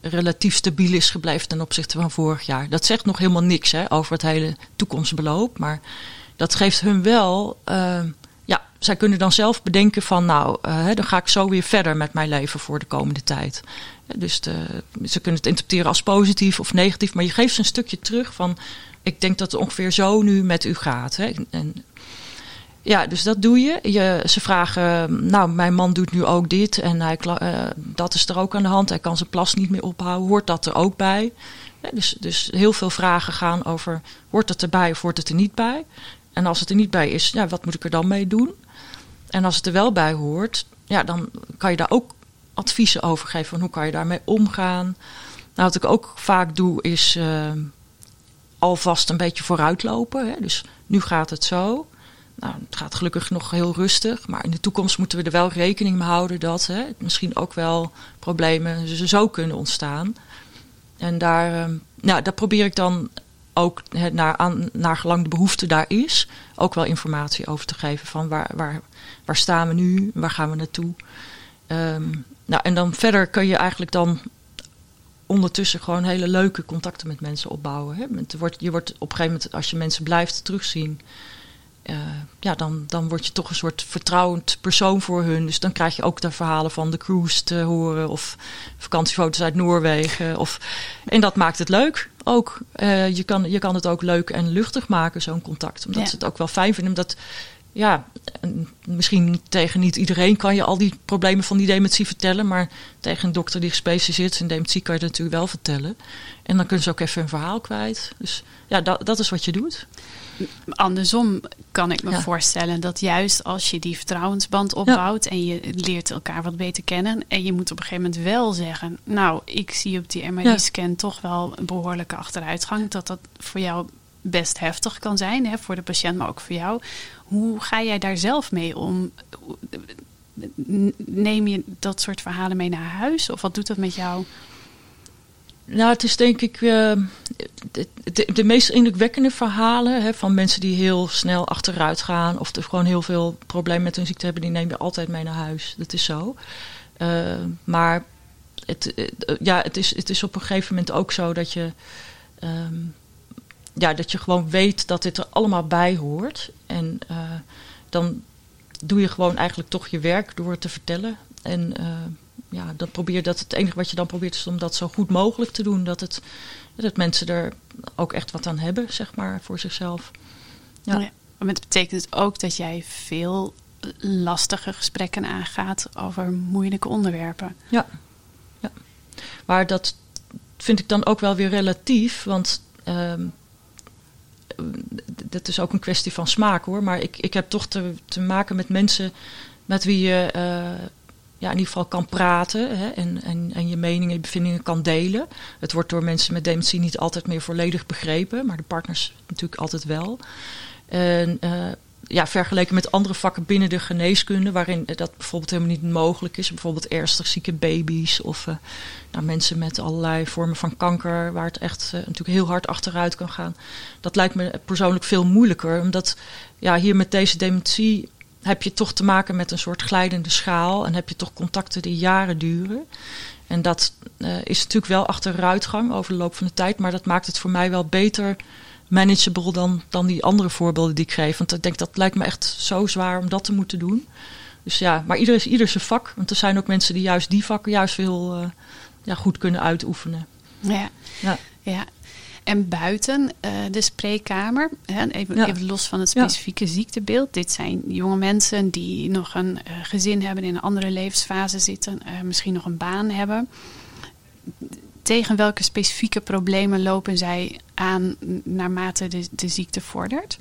relatief stabiel is gebleven ten opzichte van vorig jaar. Dat zegt nog helemaal niks hè, over het hele toekomstbeloop, maar dat geeft hun wel. Uh, ja, zij kunnen dan zelf bedenken van nou, dan ga ik zo weer verder met mijn leven voor de komende tijd. Dus de, ze kunnen het interpreteren als positief of negatief, maar je geeft ze een stukje terug van: ik denk dat het ongeveer zo nu met u gaat. Hè? En, ja, dus dat doe je. je. Ze vragen, nou, mijn man doet nu ook dit en hij, uh, dat is er ook aan de hand. Hij kan zijn plas niet meer ophouden. Hoort dat er ook bij? Dus, dus heel veel vragen gaan over, hoort het erbij of hoort het er niet bij? En als het er niet bij is, ja, wat moet ik er dan mee doen? En als het er wel bij hoort, ja, dan kan je daar ook adviezen over geven van hoe kan je daarmee omgaan. Nou, wat ik ook vaak doe is uh, alvast een beetje vooruitlopen. Hè. Dus nu gaat het zo. nou, het gaat gelukkig nog heel rustig. Maar in de toekomst moeten we er wel rekening mee houden dat hè, misschien ook wel problemen zo kunnen ontstaan. En daar, uh, nou, daar probeer ik dan ook hè, naar, aan, naar gelang de behoefte daar is, ook wel informatie over te geven van waar, waar, waar staan we nu, waar gaan we naartoe. Um, nou, en dan verder kun je eigenlijk dan ondertussen gewoon hele leuke contacten met mensen opbouwen. Hè. Je, wordt, je wordt op een gegeven moment, als je mensen blijft terugzien, uh, ja, dan, dan word je toch een soort vertrouwend persoon voor hun. Dus dan krijg je ook de verhalen van de cruise te horen of vakantiefoto's uit Noorwegen. Of, en dat maakt het leuk ook. Uh, je, kan, je kan het ook leuk en luchtig maken, zo'n contact. Omdat ja. ze het ook wel fijn vinden. Omdat ja, misschien tegen niet iedereen kan je al die problemen van die dementie vertellen. Maar tegen een dokter die gespecialiseerd is in dementie kan je het natuurlijk wel vertellen. En dan kunnen ze ook even een verhaal kwijt. Dus ja, dat, dat is wat je doet. Andersom kan ik me ja. voorstellen dat juist als je die vertrouwensband opbouwt ja. en je leert elkaar wat beter kennen en je moet op een gegeven moment wel zeggen, nou, ik zie op die MRI-scan ja. toch wel een behoorlijke achteruitgang, dat dat voor jou best heftig kan zijn, hè, voor de patiënt, maar ook voor jou. Hoe ga jij daar zelf mee om? Neem je dat soort verhalen mee naar huis? Of wat doet dat met jou? Nou, het is denk ik uh, de, de, de, meest indrukwekkende verhalen hè, van mensen die heel snel achteruit gaan. Of er gewoon heel veel problemen met hun ziekte hebben, die neem je altijd mee naar huis. Dat is zo. Uh, maar het, ja, het, is, het is op een gegeven moment ook zo dat je. Um, ja, dat je gewoon weet dat dit er allemaal bij hoort. En dan doe je gewoon eigenlijk toch je werk door het te vertellen. En uh, ja, dan probeer dat het enige wat je dan probeert is om dat zo goed mogelijk te doen. Dat, het, dat mensen er ook echt wat aan hebben, zeg maar, voor zichzelf. Ja. ja maar het betekent ook dat jij veel lastige gesprekken aangaat over moeilijke onderwerpen. Ja, ja. maar dat vind ik dan ook wel weer relatief, want um, dat is ook een kwestie van smaak hoor. Maar ik, ik heb toch te, te maken met mensen met wie je uh, ja, in ieder geval kan praten hè, en, en, en je meningen en bevindingen kan delen. Het wordt door mensen met dementie niet altijd meer volledig begrepen, maar de partners natuurlijk altijd wel. En uh, ja, vergeleken met andere vakken binnen de geneeskunde, waarin dat bijvoorbeeld helemaal niet mogelijk is. Bijvoorbeeld ernstig zieke baby's of uh, nou, mensen met allerlei vormen van kanker, waar het echt uh, natuurlijk heel hard achteruit kan gaan. Dat lijkt me persoonlijk veel moeilijker, omdat ja, hier met deze dementie heb je toch te maken met een soort glijdende schaal en heb je toch contacten die jaren duren. En dat uh, is natuurlijk wel achteruitgang over de loop van de tijd, maar dat maakt het voor mij wel beter manageable dan, dan die andere voorbeelden die ik geef. Want ik denk dat lijkt me echt zo zwaar om dat te moeten doen. Dus ja, maar ieder is ieder zijn vak. Want er zijn ook mensen die juist die vakken juist veel uh, ja, goed kunnen uitoefenen. Ja, ja. ja. En buiten uh, de spreekkamer, hè, even, ja. even, los van het specifieke ja. ziektebeeld. Dit zijn jonge mensen die nog een uh, gezin hebben, in een andere levensfase zitten, misschien nog een baan hebben tegen welke specifieke problemen lopen zij aan naarmate de, de ziekte vordert?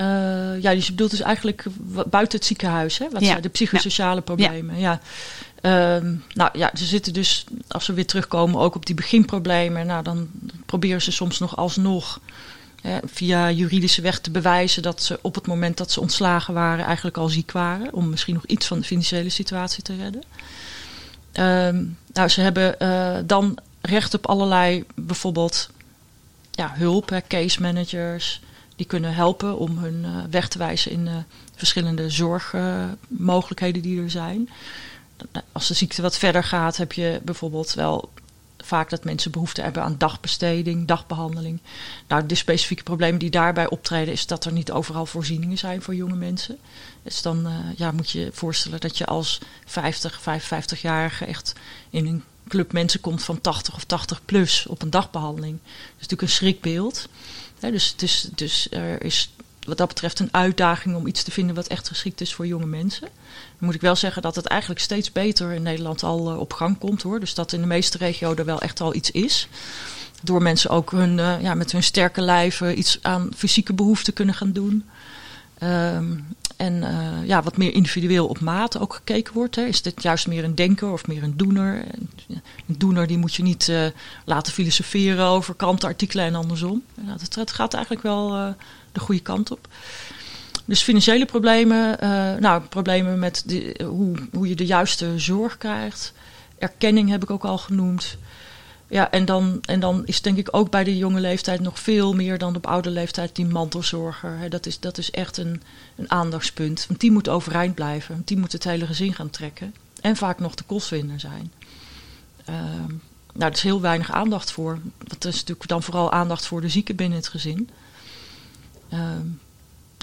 Uh, ja, dus je bedoelt dus eigenlijk buiten het ziekenhuis, hè? Wat ja. zijn de psychosociale ja. problemen? Ja. ja. Uh, nou ja, ze zitten dus, als we weer terugkomen, ook op die beginproblemen. Nou, dan proberen ze soms nog alsnog hè, via juridische weg te bewijzen dat ze op het moment dat ze ontslagen waren, eigenlijk al ziek waren. Om misschien nog iets van de financiële situatie te redden. Uh, nou, ze hebben uh, dan recht op allerlei, bijvoorbeeld ja, hulp, case managers. Die kunnen helpen om hun uh, weg te wijzen in uh, verschillende zorgmogelijkheden die er zijn. Als de ziekte wat verder gaat, heb je bijvoorbeeld wel vaak dat mensen behoefte hebben aan dagbesteding, dagbehandeling. Nou, de specifieke problemen die daarbij optreden, is dat er niet overal voorzieningen zijn voor jonge mensen. Dus dan uh, ja, moet je je voorstellen dat je als 50, 55-jarige echt in een club mensen komt van 80 of 80 plus op een dagbehandeling. Dat is natuurlijk een schrikbeeld. Dus, dus, dus er is wat dat betreft een uitdaging om iets te vinden wat echt geschikt is voor jonge mensen. Dan moet ik wel zeggen dat het eigenlijk steeds beter in Nederland al uh, op gang komt hoor. Dus dat in de meeste regio er wel echt al iets is. Door mensen ook hun, uh, ja, met hun sterke lijven iets aan fysieke behoeften kunnen gaan doen. Um, en uh, ja, wat meer individueel op maat ook gekeken wordt. Hè. Is dit juist meer een denker of meer een doener? Een doener die moet je niet uh, laten filosoferen over krantenartikelen en andersom. Nou, het, gaat eigenlijk wel uh, de goede kant op. Dus financiële problemen, nou, problemen met de, hoe, hoe je de juiste zorg krijgt. Erkenning heb ik ook al genoemd. Ja, en dan, en dan is denk ik ook bij de jonge leeftijd nog veel meer dan op oude leeftijd die mantelzorger. Dat is, dat is echt een, een aandachtspunt. Want die moet overeind blijven. Die moet het hele gezin gaan trekken. En vaak nog de kostwinner zijn. Uh, nou, er is heel weinig aandacht voor. Dat is natuurlijk dan vooral aandacht voor de zieken binnen het gezin. Uh,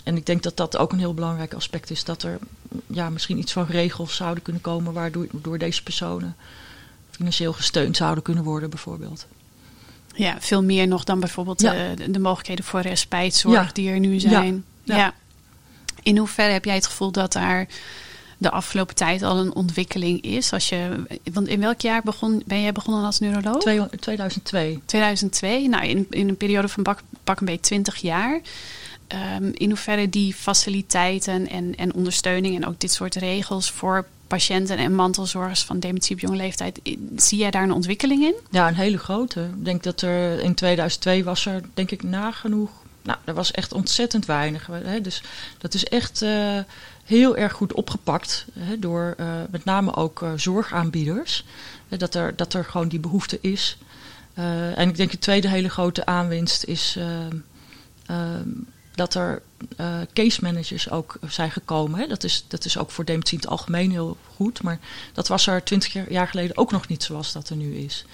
en ik denk dat dat ook een heel belangrijk aspect is. Dat er ja, misschien iets van regels zouden kunnen komen waardoor door deze personen financieel gesteund zouden kunnen worden, bijvoorbeeld. Ja, veel meer nog dan bijvoorbeeld ja. de, eh, de, mogelijkheden voor respijtzorg die er nu zijn. Ja. ja. In hoeverre heb jij het gevoel dat daar de afgelopen tijd al een ontwikkeling is? Als je, want in welk jaar begon, ben jij begonnen als neuroloog? 2002. 2002, nou in, in een periode van pak een beetje 20 jaar. Um, in hoeverre die faciliteiten en, en ondersteuning en ook dit soort regels voor patiënten en mantelzorgers van dementie op jonge leeftijd. Zie jij daar een ontwikkeling in? Ja, een hele grote. Ik denk dat er in 2002 was er, denk ik, nagenoeg. Nou, er was echt ontzettend weinig. Hè? Dus dat is echt uh, heel erg goed opgepakt hè, door uh, met name ook uh, zorgaanbieders. dat, er, dat er gewoon die behoefte is. en ik denk de tweede hele grote aanwinst is dat er uh, case managers ook zijn gekomen. Dat, is, dat is ook voor dementie in het algemeen heel goed. Maar dat was er twintig jaar geleden ook nog niet zoals dat er nu is.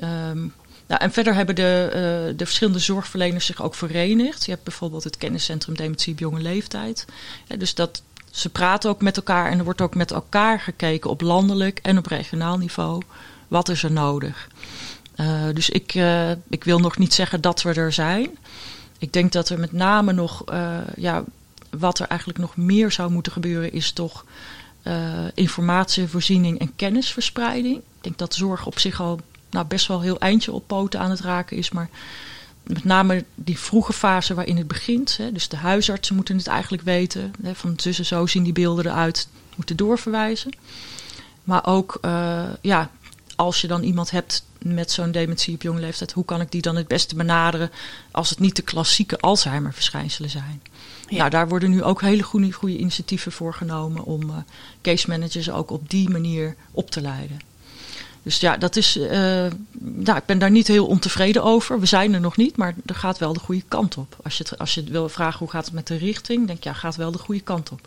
Um, nou, en verder hebben de, uh, de verschillende zorgverleners zich ook verenigd. Je hebt bijvoorbeeld het kenniscentrum dementie op jonge leeftijd. Ja, dus dat, ze praten ook met elkaar en er wordt ook met elkaar gekeken op landelijk en op regionaal niveau. Wat is er nodig? Uh, dus ik, ik wil nog niet zeggen dat we er zijn. Ik denk dat er met name nog, uh, ja, wat er eigenlijk nog meer zou moeten gebeuren, is toch uh, informatievoorziening en kennisverspreiding. Ik denk dat zorg op zich al nou, best wel heel eindje op poten aan het raken is, maar met name die vroege fase waarin het begint. Hè, dus de huisartsen moeten het eigenlijk weten. Hè, van tussen zo zien die beelden eruit, moeten doorverwijzen. Maar ook uh, ja, als je dan iemand hebt met zo'n dementie op jonge leeftijd, hoe kan ik die dan het beste benaderen als het niet de klassieke Alzheimer-verschijnselen zijn? Ja. Nou, daar worden nu ook hele goede, goede initiatieven voor genomen om uh, case managers ook op die manier op te leiden. Dus ja, dat is, uh, nou, ik ben daar niet heel ontevreden over. We zijn er nog niet, maar er gaat wel de goede kant op. Als je, het, als je wil vragen hoe gaat het met de richting, denk je, ja, gaat wel de goede kant op.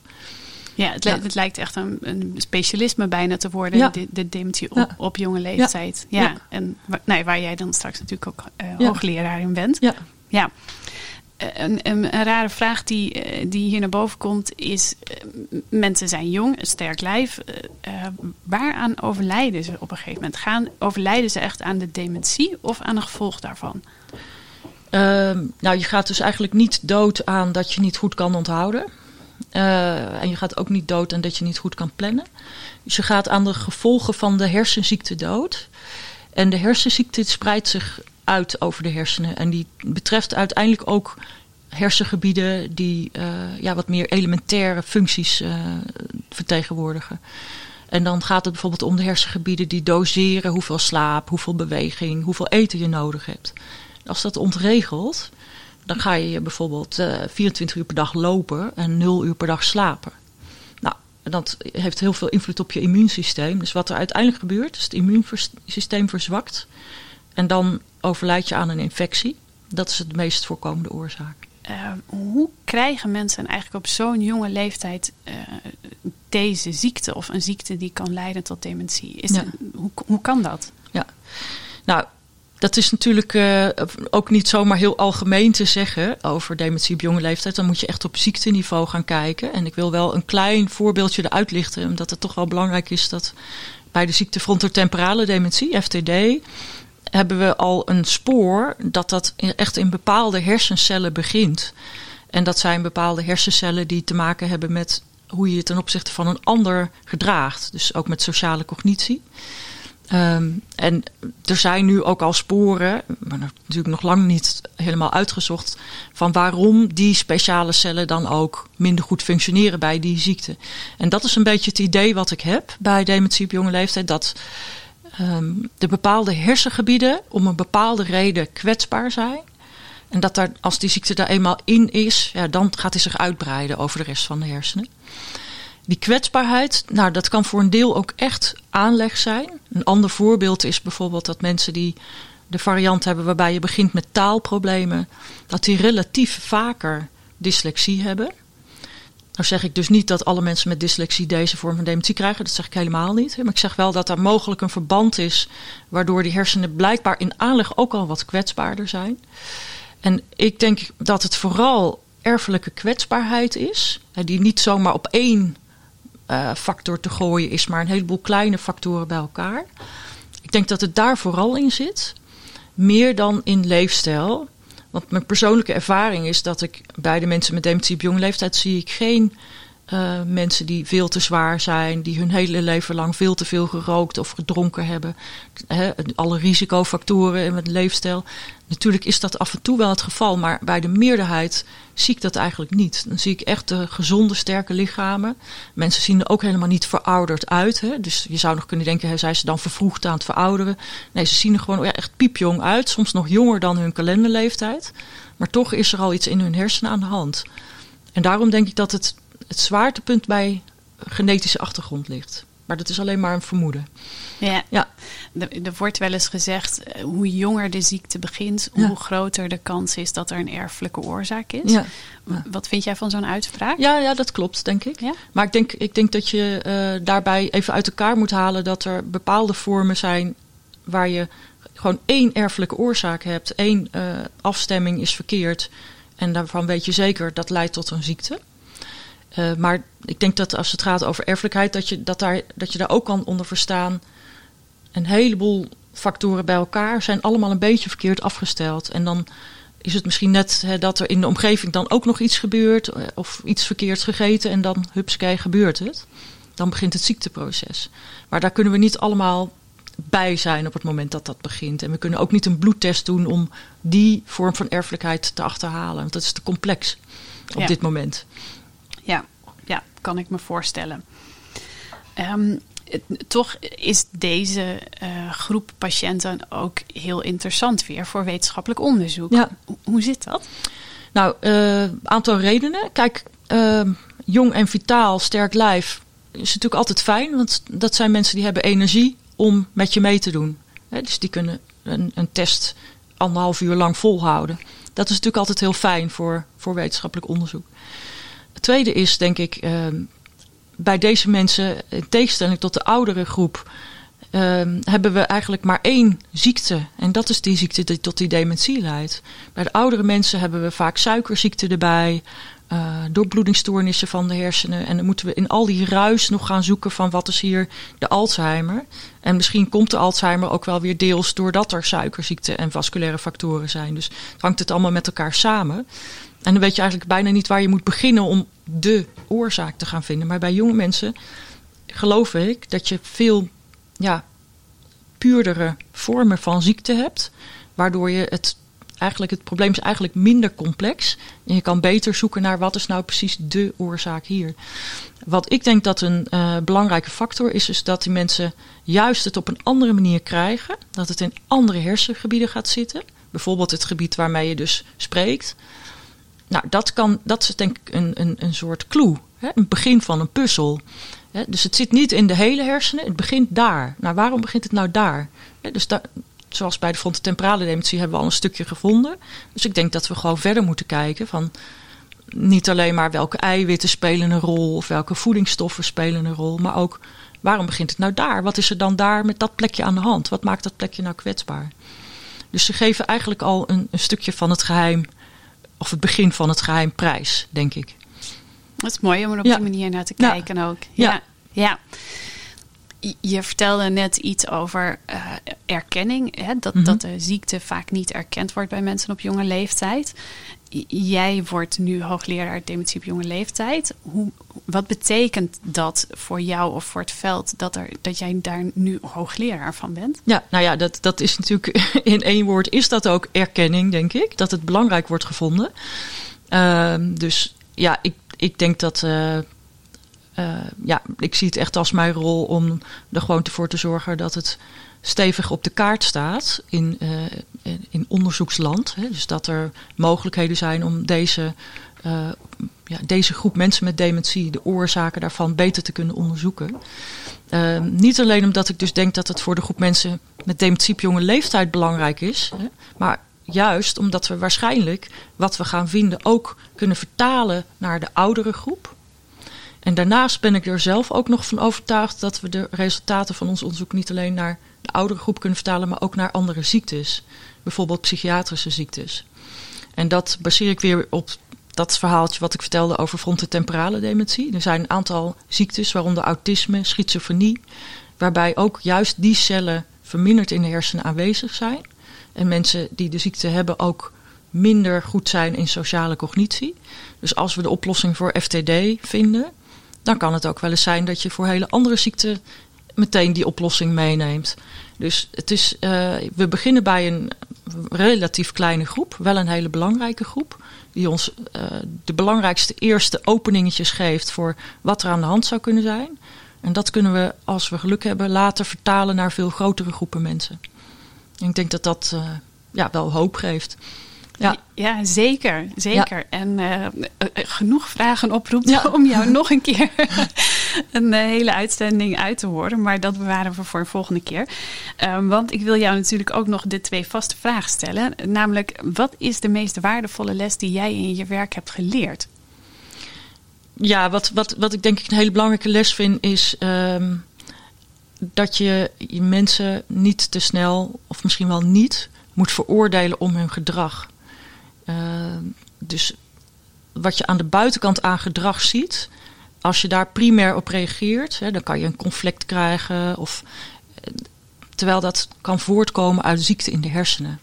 Ja, het, ja. het lijkt echt een, een, specialisme bijna te worden, ja. de, de dementie op, ja. op jonge leeftijd. Ja, en nee, waar jij dan straks natuurlijk ook uh, hoogleraar in bent. Ja. ja. Uh, een, een, een, rare vraag die, uh, die hier naar boven komt is: mensen zijn jong, een sterk lijf. waaraan overlijden ze op een gegeven moment? Gaan, overlijden ze echt aan de dementie of aan een gevolg daarvan? Ehm, nou, je gaat dus eigenlijk niet dood aan dat je niet goed kan onthouden. Uh, en je gaat ook niet dood en dat je niet goed kan plannen. Dus je gaat aan de gevolgen van de hersenziekte dood. En de hersenziekte spreidt zich uit over de hersenen. En die betreft uiteindelijk ook hersengebieden die uh, ja, wat meer elementaire functies uh, vertegenwoordigen. En dan gaat het bijvoorbeeld om de hersengebieden die doseren hoeveel slaap, hoeveel beweging, hoeveel eten je nodig hebt. Als dat ontregelt, dan ga je bijvoorbeeld uh, eh, 24 uur per dag lopen en 0 uur per dag slapen. Nou, dat heeft heel veel invloed op je immuunsysteem. Dus wat er uiteindelijk gebeurt, is het immuunsysteem verzwakt. En dan overlijd je aan een infectie. Dat is de meest voorkomende oorzaak. Uh, hoe krijgen mensen eigenlijk op zo'n jonge leeftijd uh, deze ziekte of een ziekte die kan leiden tot dementie? Is ja. hoe, hoe kan dat? Ja, nou, dat is natuurlijk uh, ook niet zomaar heel algemeen te zeggen over dementie op jonge leeftijd. Dan moet je echt op ziekteniveau gaan kijken. En ik wil wel een klein voorbeeldje eruit lichten, omdat het toch wel belangrijk is dat bij de ziekte frontotemporale dementie, FTD, hebben we al een spoor dat dat echt in bepaalde hersencellen begint. En dat zijn bepaalde hersencellen die te maken hebben met hoe je je ten opzichte van een ander gedraagt. Dus ook met sociale cognitie. Um, en er zijn nu ook al sporen, maar natuurlijk nog lang niet helemaal uitgezocht, van waarom die speciale cellen dan ook minder goed functioneren bij die ziekte. En dat is een beetje het idee wat ik heb bij dementie op jonge leeftijd, dat um, de bepaalde hersengebieden om een bepaalde reden kwetsbaar zijn. En dat daar, als die ziekte daar eenmaal in is, ja, dan gaat hij zich uitbreiden over de rest van de hersenen. Die kwetsbaarheid, nou, dat kan voor een deel ook echt aanleg zijn. Een ander voorbeeld is bijvoorbeeld dat mensen die de variant hebben waarbij je begint met taalproblemen, dat die relatief vaker dyslexie hebben. Nou zeg ik dus niet dat alle mensen met dyslexie deze vorm van dementie krijgen. Dat zeg ik helemaal niet. Maar ik zeg wel dat er mogelijk een verband is waardoor die hersenen blijkbaar in aanleg ook al wat kwetsbaarder zijn. En ik denk dat het vooral erfelijke kwetsbaarheid is. Die niet zomaar op één factor te gooien is, maar een heleboel kleine factoren bij elkaar. Ik denk dat het daar vooral in zit. Meer dan in leefstijl. Want mijn persoonlijke ervaring is dat ik bij de mensen met dementie op jonge leeftijd zie ik geen uh, mensen die veel te zwaar zijn, die hun hele leven lang veel te veel gerookt of gedronken hebben. He, alle risicofactoren in het leefstijl. Natuurlijk is dat af en toe wel het geval, maar bij de meerderheid zie ik dat eigenlijk niet. Dan zie ik echt de gezonde, sterke lichamen. Mensen zien er ook helemaal niet verouderd uit. Hè? Dus je zou nog kunnen denken, hè, zijn ze dan vervroegd aan het verouderen? Nee, ze zien er gewoon echt piepjong uit. Soms nog jonger dan hun kalenderleeftijd. Maar toch is er al iets in hun hersenen aan de hand. En daarom denk ik dat het het zwaartepunt bij genetische achtergrond ligt. Maar dat is alleen maar een vermoeden. Ja, ja. Er, wordt wel eens gezegd, eh, hoe jonger de ziekte begint, hoe groter de kans is dat er een erfelijke oorzaak is. Ja. Wat vind jij van zo'n uitspraak? Ja, ja, dat klopt, denk ik. Ja? Maar ik denk, ik denk dat je uh, daarbij even uit elkaar moet halen dat er bepaalde vormen zijn waar je gewoon één erfelijke oorzaak hebt. één uh, afstemming is verkeerd. En daarvan weet je zeker dat leidt tot een ziekte. Uh, maar ik denk dat als het gaat over erfelijkheid, dat je, dat, daar, dat je daar ook kan onder verstaan. Een heleboel factoren bij elkaar zijn allemaal een beetje verkeerd afgesteld. En dan is het misschien net hè, dat er in de omgeving dan ook nog iets gebeurt. Eh, of iets verkeerds gegeten en dan hupskei gebeurt het. Dan begint het ziekteproces. Maar daar kunnen we niet allemaal bij zijn op het moment dat dat begint. En we kunnen ook niet een bloedtest doen om die vorm van erfelijkheid te achterhalen. Want dat is te complex op ja. dit moment ja, ja kan ik me voorstellen. Um, toch is deze uh, groep patiënten ook heel interessant weer voor wetenschappelijk onderzoek. Ja. Hoe zit dat? Nou, een uh, aantal redenen. Kijk, uh, jong en vitaal, sterk lijf is natuurlijk altijd fijn. Want dat zijn mensen die hebben energie om met je mee te doen. He, dus die kunnen een, een test anderhalf uur lang volhouden. Dat is natuurlijk altijd heel fijn voor, voor wetenschappelijk onderzoek. Het tweede is, denk ik, ehm, bij deze mensen, in tegenstelling tot de oudere groep, ehm, hebben we eigenlijk maar één ziekte. En dat is die ziekte die tot die dementie leidt. Bij de oudere mensen hebben we vaak suikerziekte erbij, uh, doorbloedingsstoornissen van de hersenen. En dan moeten we in al die ruis nog gaan zoeken van wat is hier de Alzheimer. En misschien komt de Alzheimer ook wel weer deels doordat er suikerziekte en vasculaire factoren zijn. Dus hangt het allemaal met elkaar samen. En dan weet je eigenlijk bijna niet waar je moet beginnen om de oorzaak te gaan vinden. Maar bij jonge mensen geloof ik dat je veel ja, puurdere vormen van ziekte hebt. Waardoor je het eigenlijk het probleem is eigenlijk minder complex. En je kan beter zoeken naar wat is nou precies de oorzaak hier. Wat ik denk dat een uh, belangrijke factor is, is dat die mensen juist het op een andere manier krijgen. Dat het in andere hersengebieden gaat zitten. Bijvoorbeeld het gebied waarmee je dus spreekt. Nou, dat, kan, dat is denk ik een, een, een soort clue, hè? een begin van een puzzel. Hè? Dus het zit niet in de hele hersenen, het begint daar. Nou, waarom begint het nou daar? Dus zoals bij de frontotemporale dementie hebben we al een stukje gevonden. Dus ik denk dat we gewoon verder moeten kijken van niet alleen maar welke eiwitten spelen een rol of welke voedingsstoffen spelen een rol, maar ook waarom begint het nou daar? Wat is er dan daar met dat plekje aan de hand? Wat maakt dat plekje nou kwetsbaar? Dus ze geven eigenlijk al een stukje van het geheim of het begin van het geheim prijs, denk ik. Dat is mooi om er op die manier naar te kijken ook. Ja. ja. Je vertelde net iets over uh, erkenning. Hè? Dat, mhm. dat de ziekte vaak niet erkend wordt bij mensen op jonge leeftijd. Jij wordt nu hoogleraar dementie op jonge leeftijd. Hoe, wat betekent dat voor jou of voor het veld dat, er, dat jij daar nu hoogleraar van bent? Ja, nou ja, dat, dat is natuurlijk *laughs* in één woord is dat ook erkenning, denk ik. Dat het belangrijk wordt gevonden. Uh, dus ja, ik, ik denk dat uh, ja, ik zie het echt als mijn rol om er gewoon voor te zorgen dat het stevig op de kaart staat in, in onderzoeksland. Hè? Dus dat er mogelijkheden zijn om deze, ja, deze groep mensen met dementie, de oorzaken daarvan, beter te kunnen onderzoeken. niet alleen omdat ik dus denk dat het voor de groep mensen met dementie op jonge leeftijd belangrijk is, hè? maar juist omdat we waarschijnlijk wat we gaan vinden ook kunnen vertalen naar de oudere groep. En daarnaast ben ik er zelf ook nog van overtuigd dat we de resultaten van ons onderzoek niet alleen naar de oudere groep kunnen vertalen, maar ook naar andere ziektes. Bijvoorbeeld psychiatrische ziektes. En dat baseer ik weer op dat verhaaltje wat ik vertelde over frontotemporale dementie. Er zijn een aantal ziektes, waaronder autisme, schizofrenie, waarbij ook juist die cellen verminderd in de hersenen aanwezig zijn. En mensen die de ziekte hebben ook minder goed zijn in sociale cognitie. Dus als we de oplossing voor FTD vinden, dan kan het ook wel eens zijn dat je voor hele andere ziekten meteen die oplossing meeneemt. Dus het is, uh, we beginnen bij een relatief kleine groep, wel een hele belangrijke groep, die ons uh, de belangrijkste eerste openingetjes geeft voor wat er aan de hand zou kunnen zijn. En dat kunnen we, als we geluk hebben, later vertalen naar veel grotere groepen mensen. Ik denk dat dat uh, ja, wel hoop geeft. Ja, ja zeker. zeker. En uh, genoeg vragen oproept ja. om jou nog een keer *laughs* een hele uitzending uit te horen. Maar dat bewaren we voor een volgende keer. Um, want ik wil jou natuurlijk ook nog de twee vaste vragen stellen. Namelijk, wat is de meest waardevolle les die jij in je werk hebt geleerd? Ja, wat, wat, wat ik denk ik een hele belangrijke les vind is... Um, dat je mensen niet te snel, of misschien wel niet, moet veroordelen om hun gedrag. Uh, dus wat je aan de buitenkant aan gedrag ziet, als je daar primair op reageert, hè, dan kan je een conflict krijgen. Of, terwijl dat kan voortkomen uit ziekte in de hersenen.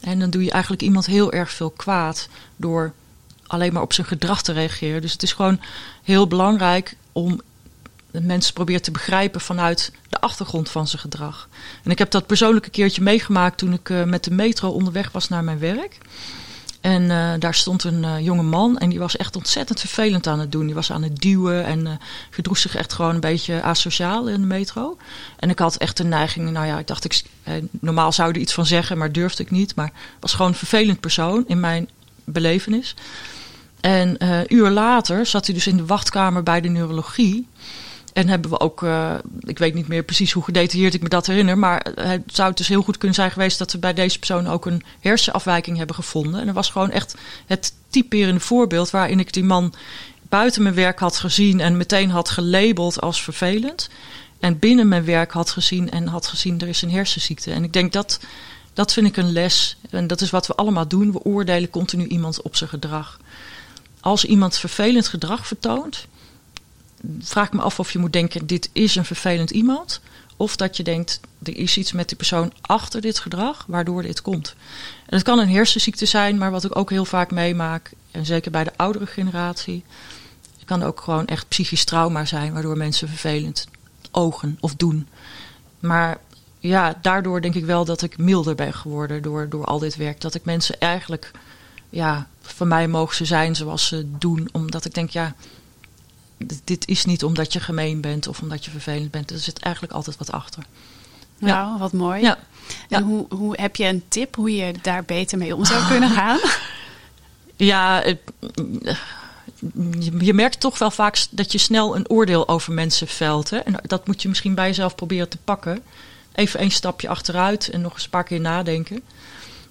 En dan doe je eigenlijk iemand heel erg veel kwaad door alleen maar op zijn gedrag te reageren. Dus het is gewoon heel belangrijk om mensen probeert te begrijpen vanuit de achtergrond van zijn gedrag. En ik heb dat persoonlijk een keertje meegemaakt toen ik uh, met de metro onderweg was naar mijn werk. En uh, daar stond een uh, jonge man en die was echt ontzettend vervelend aan het doen. Die was aan het duwen en gedroeg zich echt gewoon een beetje asociaal in de metro. En ik had echt een neiging, nou ja, ik dacht, ik, normaal zou er iets van zeggen, maar durfde ik niet. Maar was gewoon een vervelend persoon in mijn belevenis. En uh, uur later zat hij dus in de wachtkamer bij de neurologie. En hebben we ook, uh, ik weet niet meer precies hoe gedetailleerd ik me dat herinner, maar het zou dus heel goed kunnen zijn geweest dat we bij deze persoon ook een hersenafwijking hebben gevonden. En dat was gewoon echt het typerende voorbeeld waarin ik die man buiten mijn werk had gezien en meteen had gelabeld als vervelend. En binnen mijn werk had gezien en had gezien er is een hersenziekte. En ik denk dat, dat vind ik een les. En dat is wat we allemaal doen. We oordelen continu iemand op zijn gedrag. Als iemand vervelend gedrag vertoont, vraag me af of je moet denken: dit is een vervelend iemand. Of dat je denkt, er is iets met die persoon achter dit gedrag waardoor dit komt. En het kan een hersenziekte zijn, maar wat ik ook heel vaak meemaak, en zeker bij de oudere generatie, kan ook gewoon echt psychisch trauma zijn, waardoor mensen vervelend ogen of doen. Maar ja, daardoor denk ik wel dat ik milder ben geworden door, door al dit werk. Dat ik mensen eigenlijk, ja, van mij mogen ze zijn zoals ze doen, omdat ik denk, ja, dit is niet omdat je gemeen bent of omdat je vervelend bent. Er zit eigenlijk altijd wat achter. Nou, ja. wat mooi. Ja. En Hoe, hoe heb je een tip hoe je daar beter mee om zou kunnen *laughs* gaan? Ja, je merkt toch wel vaak dat je snel een oordeel over mensen velt. Hè? En dat moet je misschien bij jezelf proberen te pakken. Even een stapje achteruit en nog eens een paar keer nadenken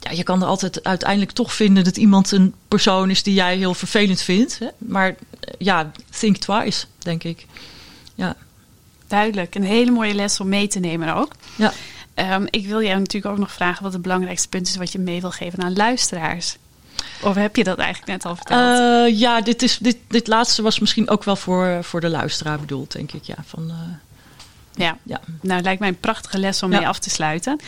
ja, je kan er altijd uiteindelijk toch vinden dat iemand een persoon is die jij heel vervelend vindt. Hè? Maar eh, ja, think twice, denk ik. Ja. Duidelijk. Een hele mooie les om mee te nemen ook. Ja. Um, ik wil jou natuurlijk ook nog vragen wat het belangrijkste punt is wat je mee wil geven aan luisteraars. Of heb je dat eigenlijk net al verteld? Uh, ja, dit, is, dit, dit laatste was misschien ook wel voor, voor de luisteraar bedoeld, denk ik. Ja, van, uh, ja. ja, nou lijkt mij een prachtige les om mee af te sluiten.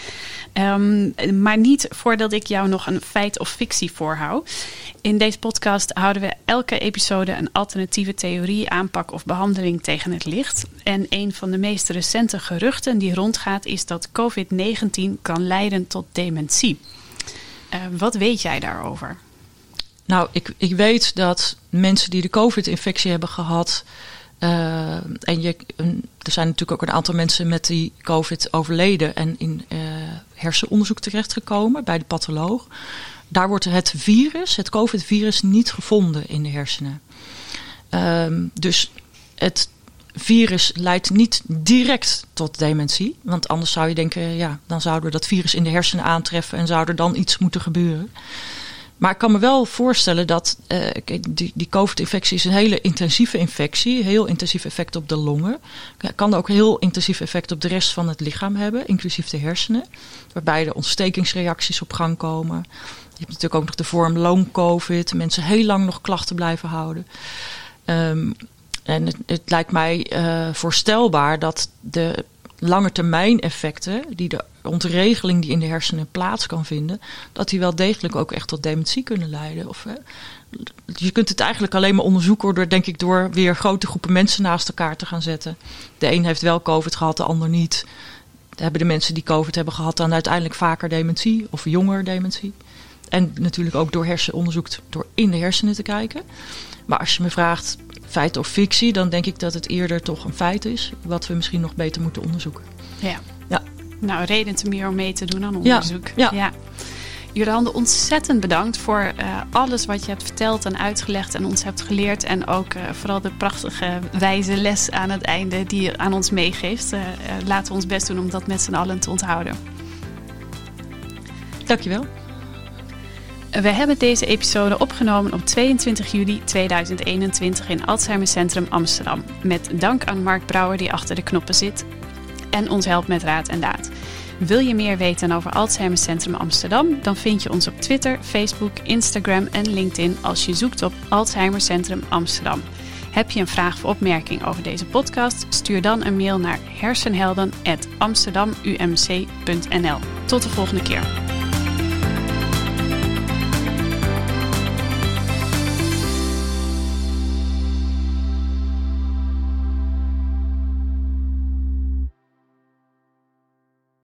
Um, maar niet voordat ik jou nog een feit of fictie voorhoud. In deze podcast houden we elke episode een alternatieve theorie, aanpak of behandeling tegen het licht. En een van de meest recente geruchten die rondgaat is dat COVID-19 kan leiden tot dementie. Uh, wat weet jij daarover? Nou, ik, ik weet dat mensen die de COVID-infectie hebben gehad Uh, en je, er zijn natuurlijk ook een aantal mensen met die COVID overleden en in uh, hersenonderzoek terechtgekomen bij de patholoog. Daar wordt het virus, het COVID-virus, niet gevonden in de hersenen. Uh, dus het virus leidt niet direct tot dementie. Want anders zou je denken, ja, dan zouden we dat virus in de hersenen aantreffen en zou er dan iets moeten gebeuren. Maar ik kan me wel voorstellen dat uh, die, die COVID-infectie is een hele intensieve infectie. Heel intensief effect op de longen. Kan ook heel intensief effect op de rest van het lichaam hebben, inclusief de hersenen. Waarbij er ontstekingsreacties op gang komen. Je hebt natuurlijk ook nog de vorm long COVID. Mensen heel lang nog klachten blijven houden. Um, en het, het, lijkt mij uh, voorstelbaar dat de lange termijn effecten, die de ontregeling die in de hersenen plaats kan vinden, dat die wel degelijk ook echt tot dementie kunnen leiden. Of, je kunt het eigenlijk alleen maar onderzoeken door, denk ik, door weer grote groepen mensen naast elkaar te gaan zetten. De een heeft wel COVID gehad, de ander niet. Hebben de mensen die COVID hebben gehad dan uiteindelijk vaker dementie of jonger dementie? En natuurlijk ook door hersenonderzoek, door in de hersenen te kijken. Maar als je me vraagt, feit of fictie, dan denk ik dat het eerder toch een feit is. Wat we misschien nog beter moeten onderzoeken. Ja. ja. Nou, reden te meer om mee te doen aan onderzoek. Ja. ja. Jurande, ontzettend bedankt voor uh, alles wat je hebt verteld en uitgelegd en ons hebt geleerd. En ook uh, vooral de prachtige wijze les aan het einde die je aan ons meegeeft. Uh, laten we ons best doen om dat met z'n allen te onthouden. Dankjewel. We hebben deze episode opgenomen op 22 juli 2021 in Alzheimer Centrum Amsterdam. Met dank aan Mark Brouwer die achter de knoppen zit en ons helpt met raad en daad. Wil je meer weten over Alzheimer Centrum Amsterdam? Dan vind je ons op Twitter, Facebook, Instagram en LinkedIn als je zoekt op Alzheimer Centrum Amsterdam. Heb je een vraag of opmerking over deze podcast? Stuur dan een mail naar hersenhelden.amsterdamumc.nl. Tot de volgende keer.